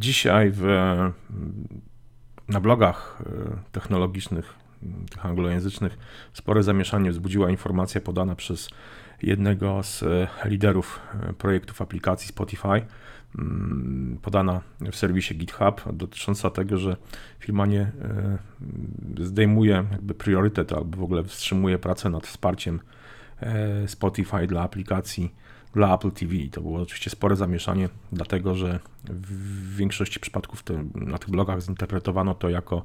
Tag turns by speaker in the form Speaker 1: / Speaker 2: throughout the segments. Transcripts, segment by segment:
Speaker 1: Dzisiaj w, na blogach technologicznych, tych anglojęzycznych, spore zamieszanie wzbudziła informacja podana przez jednego z liderów projektów aplikacji Spotify, Mm, podana w serwisie GitHub dotycząca tego, że firma nie e, zdejmuje jakby priorytet albo w ogóle wstrzymuje pracę nad wsparciem e, Spotify dla aplikacji dla Apple TV. To było oczywiście spore zamieszanie, dlatego że w większości przypadków te, na tych blogach zinterpretowano to jako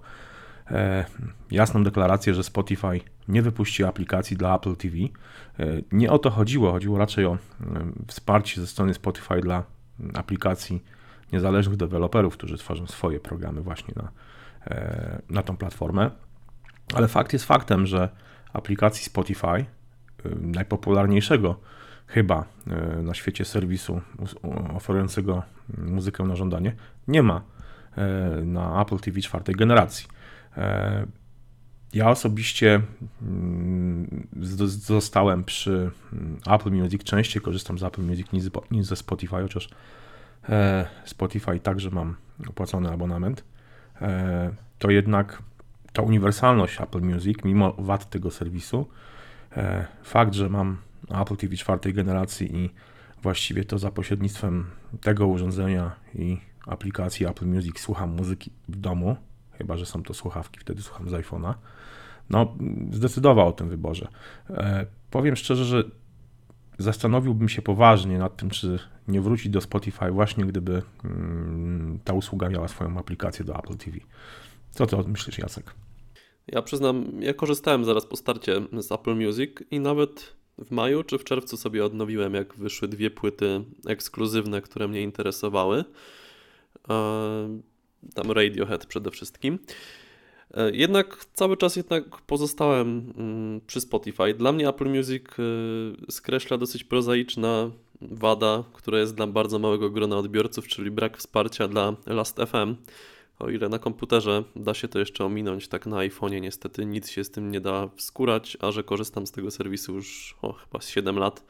Speaker 1: e, jasną deklarację, że Spotify nie wypuści aplikacji dla Apple TV. E, nie o to chodziło, chodziło raczej o e, wsparcie ze strony Spotify dla aplikacji niezależnych deweloperów, którzy tworzą swoje programy właśnie na, e, na tą platformę. Ale fakt jest faktem, że aplikacji Spotify, e, najpopularniejszego chyba e, na świecie serwisu oferującego muzykę na żądanie, nie ma na Apple TV czwartej generacji. Ja osobiście mm, zostałem przy mm, Apple Music, częściej korzystam z Apple Music niż ze Spotify, chociaż e, Spotify także mam opłacony abonament. E, to jednak ta uniwersalność Apple Music, mimo wad tego serwisu, e, fakt, że mam Apple TV czwartej generacji i właściwie to za pośrednictwem tego urządzenia i aplikacji Apple Music słucham muzyki w domu, chyba że są to słuchawki, wtedy słucham z iPhone'a no, zdecydował o tym wyborze. E, powiem szczerze, że zastanowiłbym się poważnie nad tym, czy nie wrócić do Spotify właśnie gdyby mm, ta usługa miała swoją aplikację do Apple TV. Co ty myślisz, Jacek?
Speaker 2: Ja przyznam, ja korzystałem zaraz po starcie z Apple Music i nawet w maju czy w czerwcu sobie odnowiłem, jak wyszły dwie płyty ekskluzywne, które mnie interesowały. E, tam Radiohead przede wszystkim. E, jednak cały czas jednak pozostałem mm, przy Spotify. Dla mnie Apple Music e, skreśla dosyć prozaiczna wada, która jest dla bardzo małego grona odbiorców, czyli brak wsparcia dla Last.fm. O ile na komputerze da się to jeszcze ominąć, tak na iPhone'ie niestety nic się z tym nie da wskórać, a że korzystam z tego serwisu już o, chyba z 7 lat,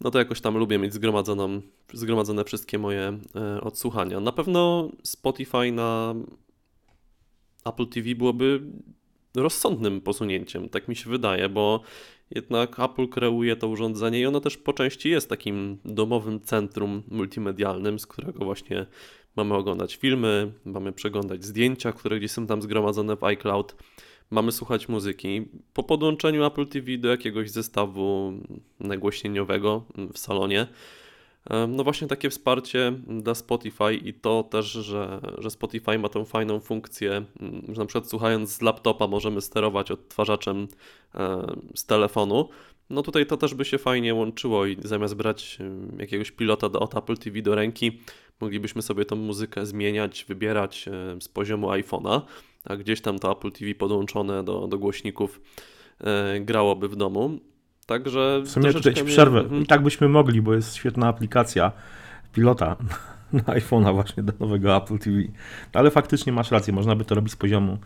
Speaker 2: no to jakoś tam lubię mieć zgromadzoną, zgromadzone wszystkie moje e, odsłuchania. Na pewno Spotify na Apple TV byłoby rozsądnym posunięciem, tak mi się wydaje, bo jednak Apple kreuje to urządzenie i ono też po części jest takim domowym centrum multimedialnym, z którego właśnie mamy oglądać filmy, mamy przeglądać zdjęcia, które gdzieś są tam zgromadzone w iCloud, mamy słuchać muzyki. Po podłączeniu Apple TV do jakiegoś zestawu nagłośnieniowego w salonie, no właśnie takie wsparcie dla Spotify i to też, że, że Spotify ma tą fajną funkcję, że na przykład słuchając z laptopa możemy sterować odtwarzaczem z telefonu. No tutaj to też by się fajnie łączyło i zamiast brać jakiegoś pilota od Apple TV do ręki, moglibyśmy sobie tą muzykę zmieniać, wybierać z poziomu iPhone'a, a gdzieś tam to Apple TV podłączone do, do głośników e, grałoby w domu. Także
Speaker 1: w sumie tutaj ci przerwę. Mhm. I tak byśmy mogli, bo jest świetna aplikacja pilota na iPhone'a właśnie do nowego Apple TV. Ale faktycznie masz rację, można by to robić z poziomu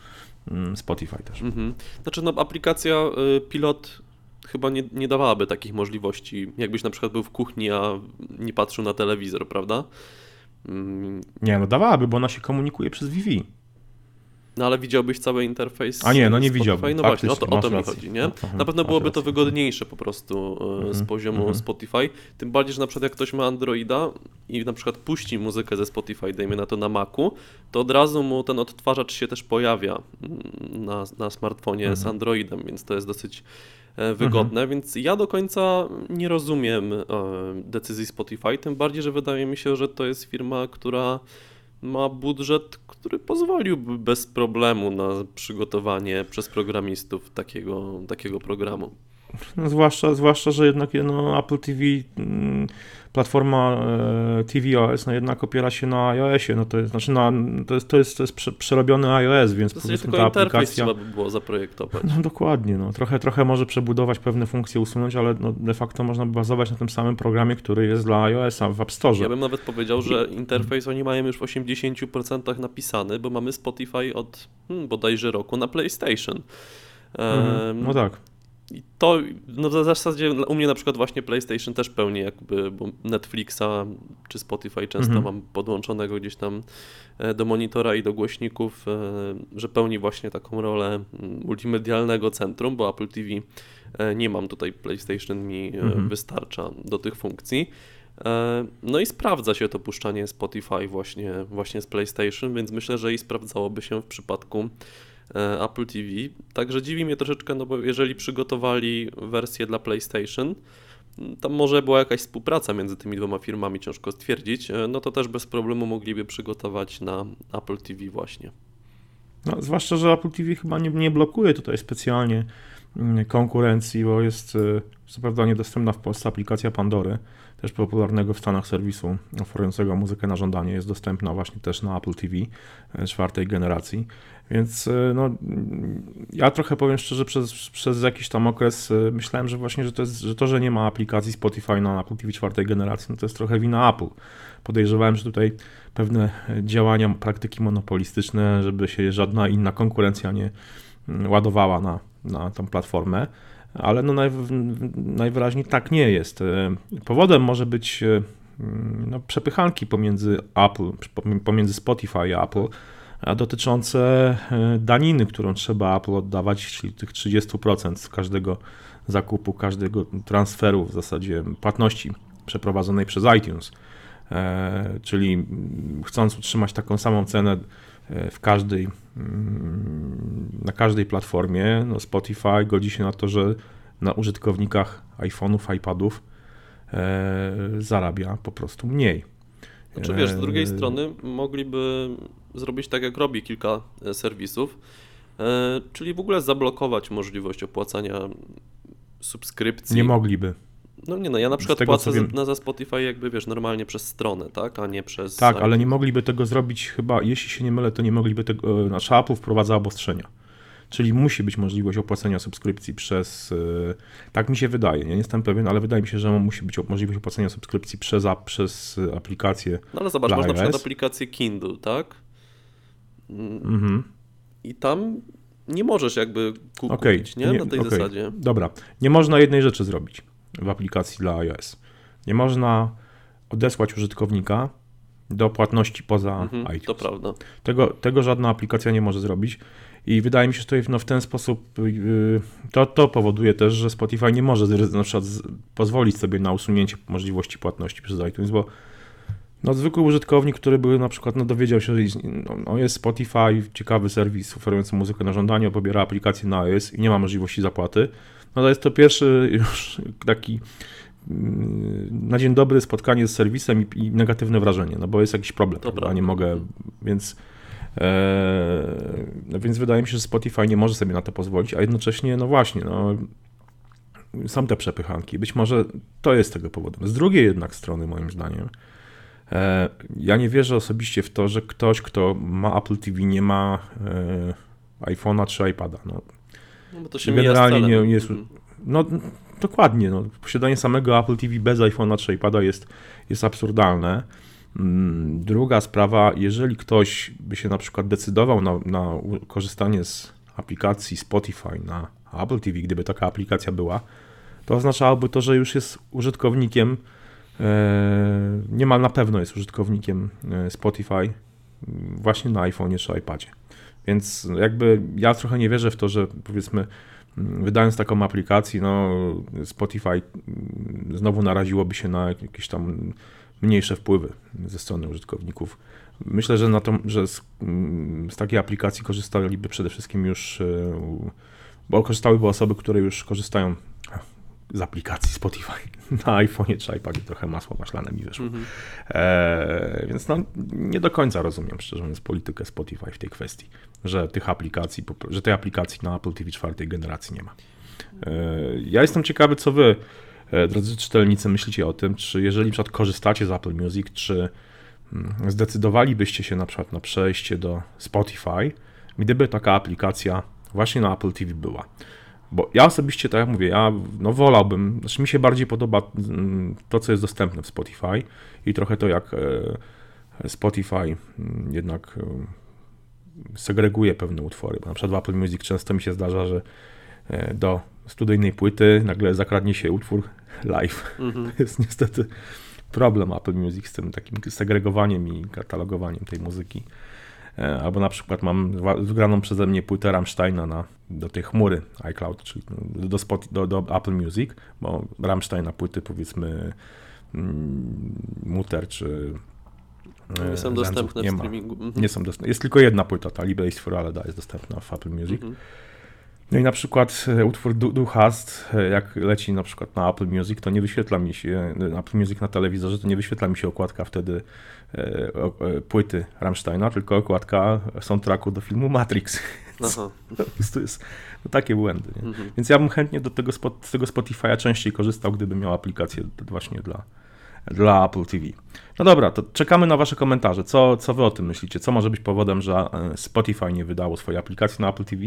Speaker 1: mm, Spotify też. Mhm.
Speaker 2: Znaczy no aplikacja y, pilot chyba nie, nie dawałaby takich możliwości, jakbyś na przykład był w kuchni, a nie patrzył na telewizor, prawda?
Speaker 1: Nie, no dawałaby, bo ona się komunikuje przez Wi-Fi.
Speaker 2: No ale widziałbyś cały interfejs.
Speaker 1: A nie, no nie widziałbym.
Speaker 2: No właśnie, o to, o to mi chodzi, nie? Na pewno byłoby to wygodniejsze po prostu e, z mhm, poziomu mhm. Spotify. Tym bardziej, że na przykład jak ktoś ma Androida i na przykład puści muzykę ze Spotify, dajmy na to na Macu, to od razu mu ten odtwarzacz się też pojawia mm, na, na smartfonie z mhm. Androidem, więc to jest dosyć e, wygodne, więc ja do końca nie rozumiem e, decyzji Spotify, tym bardziej, że wydaje mi się, że to jest firma, która ma budżet, który pozwoliłby bez problemu na przygotowanie przez programistów takiego, takiego programu.
Speaker 1: No, zwłaszcza, zwłaszcza, że jednak no, Apple TV, mm, platforma e, tvOS, no jednak opiera się na iOSie, no to jest, znaczy na, to jest, to jest, to jest przerobiony iOS, więc
Speaker 2: to powiedzmy tylko ta aplikacja... trzeba by było zaprojektować.
Speaker 1: No dokładnie, no, trochę, trochę może przebudować pewne funkcje, usunąć, ale no, de facto można by bazować na tym samym programie, który jest dla iOSa w App Store.
Speaker 2: Ja bym nawet powiedział, że interfejs oni mają już w 80% napisany, bo mamy Spotify od hmm, bodajże roku na PlayStation.
Speaker 1: Mhm, no tak.
Speaker 2: I to no w zasadzie u mnie na przykład właśnie PlayStation też pełni jakby, bo Netflixa czy Spotify często
Speaker 1: Mhm.
Speaker 2: mam podłączonego gdzieś tam e, do monitora i do głośników, e, że pełni właśnie taką rolę multimedialnego centrum, bo Apple TV e, nie mam tutaj, PlayStation mi
Speaker 1: Mhm.
Speaker 2: wystarcza do tych funkcji. No i sprawdza się to puszczanie Spotify właśnie, właśnie z PlayStation, więc myślę, że i sprawdzałoby się w przypadku Apple TV. Także dziwi mnie troszeczkę, no bo jeżeli przygotowali wersję dla PlayStation, tam może była jakaś współpraca między tymi dwoma firmami, ciężko stwierdzić, e, no to też bez problemu mogliby przygotować na Apple TV właśnie.
Speaker 1: No, zwłaszcza, że Apple TV chyba nie, nie blokuje tutaj specjalnie konkurencji, bo jest y, co prawda niedostępna w Polsce aplikacja Pandory, też popularnego w Stanach serwisu oferującego muzykę na żądanie, jest dostępna właśnie też na Apple TV y, czwartej generacji. Więc y, no, mm, ja trochę powiem szczerze, przez, przez jakiś tam okres y, myślałem, że właśnie, że to, jest, że to, że nie ma aplikacji Spotify na Apple TV czwartej generacji, no to jest trochę wina Apple. Podejrzewałem, że tutaj pewne działania, praktyki monopolistyczne, żeby się żadna inna konkurencja nie mm, ładowała na, na tą platformę, ale no naj, najwyraźniej tak nie jest. E, Powodem może być e, mm, no, przepychanki pomiędzy Apple, pomiędzy Spotify i Apple, dotyczące e, daniny, którą trzeba Apple oddawać, czyli tych 30% z każdego zakupu, każdego transferu w zasadzie płatności przeprowadzonej przez iTunes. Czyli mm, chcąc utrzymać taką samą cenę w każdej, mm, na każdej platformie, no Spotify godzi się na to, że na użytkownikach iPhone'ów, iPadów e, zarabia po prostu mniej.
Speaker 2: Znaczy wiesz, z drugiej
Speaker 1: E,
Speaker 2: strony mogliby zrobić tak, jak robi kilka e, serwisów, e, czyli w ogóle zablokować możliwość opłacania subskrypcji.
Speaker 1: Nie mogliby.
Speaker 2: No nie no, ja na przykład
Speaker 1: tego,
Speaker 2: płacę
Speaker 1: wiem-
Speaker 2: za, za Spotify jakby, wiesz, normalnie przez stronę, tak, a nie przez...
Speaker 1: Tak, ale nie mogliby tego zrobić chyba, jeśli się nie mylę, to nie mogliby tego, znaczy Apple wprowadza obostrzenia. Czyli musi być możliwość opłacenia subskrypcji przez, e, tak mi się wydaje, nie jestem pewien, ale wydaje mi się, że musi być możliwość opłacenia subskrypcji przez, przez aplikację.
Speaker 2: No ale zobacz, masz na przykład aplikację Kindle, tak? Mm,
Speaker 1: Mhm.
Speaker 2: I tam nie możesz jakby kupić, nie?
Speaker 1: nie-
Speaker 2: Na tej
Speaker 1: okej.
Speaker 2: zasadzie.
Speaker 1: Dobra, nie można jednej rzeczy zrobić w aplikacji dla iOS. Nie można odesłać użytkownika do płatności poza
Speaker 2: Mhm,
Speaker 1: iTunes.
Speaker 2: to prawda.
Speaker 1: Tego, tego żadna aplikacja nie może zrobić. I wydaje mi się, że tutaj no, w ten sposób yy, to, to powoduje też, że Spotify nie może na przykład pozwolić sobie na usunięcie możliwości płatności przez iTunes, bo no, zwykły użytkownik, który by na przykład no, dowiedział się, że jest, no, no, jest Spotify, ciekawy serwis oferujący muzykę na żądanie, pobiera aplikację na iOS i nie ma możliwości zapłaty, no to jest to pierwszy już taki mm, na dzień dobry spotkanie z serwisem i, i negatywne wrażenie, no bo jest jakiś problem,
Speaker 2: To
Speaker 1: prawda? nie mogę, więc no więc wydaje mi się, że Spotify nie może sobie na to pozwolić, a jednocześnie, no właśnie, no, są te przepychanki. Być może to jest tego powodem. Z drugiej jednak strony, moim zdaniem, e, ja nie wierzę osobiście w to, że ktoś, kto ma Apple TV, nie ma e, iPhone'a czy iPada. No,
Speaker 2: No bo to się
Speaker 1: Generalnie nie jest-
Speaker 2: Mhm.
Speaker 1: no dokładnie. No. Posiadanie samego Apple TV bez iPhone'a czy iPada jest, jest absurdalne. Mm, Druga sprawa, jeżeli ktoś by się na przykład decydował na, na korzystanie z aplikacji Spotify na Apple TV, gdyby taka aplikacja była, to oznaczałoby to, że już jest użytkownikiem, e, niemal na pewno jest użytkownikiem e, Spotify mm, właśnie na iPhone'ie czy iPadzie. Więc jakby ja trochę nie wierzę w to, że powiedzmy mm, wydając taką aplikację, no Spotify znowu naraziłoby się na jakieś tam mniejsze wpływy ze strony użytkowników. Myślę, że, na to, że z, mm, z takiej aplikacji korzystaliby przede wszystkim już, e, bo korzystałyby osoby, które już korzystają z aplikacji Spotify na iPhone'ie czy iPadzie. Trochę masło maślane mi wyszło.
Speaker 2: Mhm.
Speaker 1: Eee, więc no, nie do końca rozumiem, szczerze mówiąc, politykę Spotify w tej kwestii, że tych aplikacji, że tej aplikacji na Apple TV czwartej generacji nie ma. Eee, ja jestem ciekawy, co wy, e, drodzy czytelnicy, myślicie o tym, czy jeżeli na przykład korzystacie z Apple Music, czy mm, zdecydowalibyście się na przykład na przejście do Spotify, gdyby taka aplikacja właśnie na Apple TV była. Bo ja osobiście, tak jak mówię, ja no wolałbym, znaczy mi się bardziej podoba mm, to, co jest dostępne w Spotify i trochę to, jak e, Spotify mm, jednak e, segreguje pewne utwory. Bo na przykład w Apple Music często mi się zdarza, że e, do studyjnej płyty nagle zakradnie się utwór live.
Speaker 2: Mhm.
Speaker 1: To jest niestety problem Apple Music z tym takim segregowaniem i katalogowaniem tej muzyki. E, Albo na przykład mam wgraną przeze mnie płytę Rammsteina na, do tej chmury iCloud, czyli do, Spot, do, do Apple Music, bo Rammstein na płyty powiedzmy mm, Mutter czy e,
Speaker 2: Nie są dostępne
Speaker 1: nie
Speaker 2: w streamingu. Mhm.
Speaker 1: Nie są dostępne. Jest tylko jedna płyta, ta Libase for Aleda jest dostępna w Apple Music.
Speaker 2: Mhm.
Speaker 1: No i na przykład e, utwór Du, du Hast, e, jak leci na przykład na Apple Music, to nie wyświetla mi się, na Apple Music na telewizorze, to nie wyświetla mi się okładka wtedy e, e, płyty Rammsteina, tylko okładka soundtracku do filmu Matrix.
Speaker 2: Aha.
Speaker 1: Po prostu jest no, takie błędy.
Speaker 2: Mhm.
Speaker 1: Więc ja bym chętnie do tego, z tego Spotify'a częściej korzystał, gdybym miał aplikację właśnie dla, dla Apple TV. No dobra, to czekamy na Wasze komentarze. Co, co Wy o tym myślicie? Co może być powodem, że e, Spotify nie wydało swojej aplikacji na Apple TV?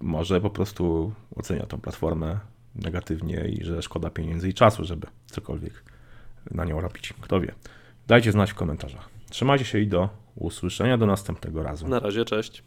Speaker 1: Może po prostu ocenia tą platformę negatywnie i że szkoda pieniędzy i czasu, żeby cokolwiek na nią robić. Kto wie. Dajcie znać w komentarzach. Trzymajcie się i do usłyszenia do następnego razu.
Speaker 2: Na razie, cześć.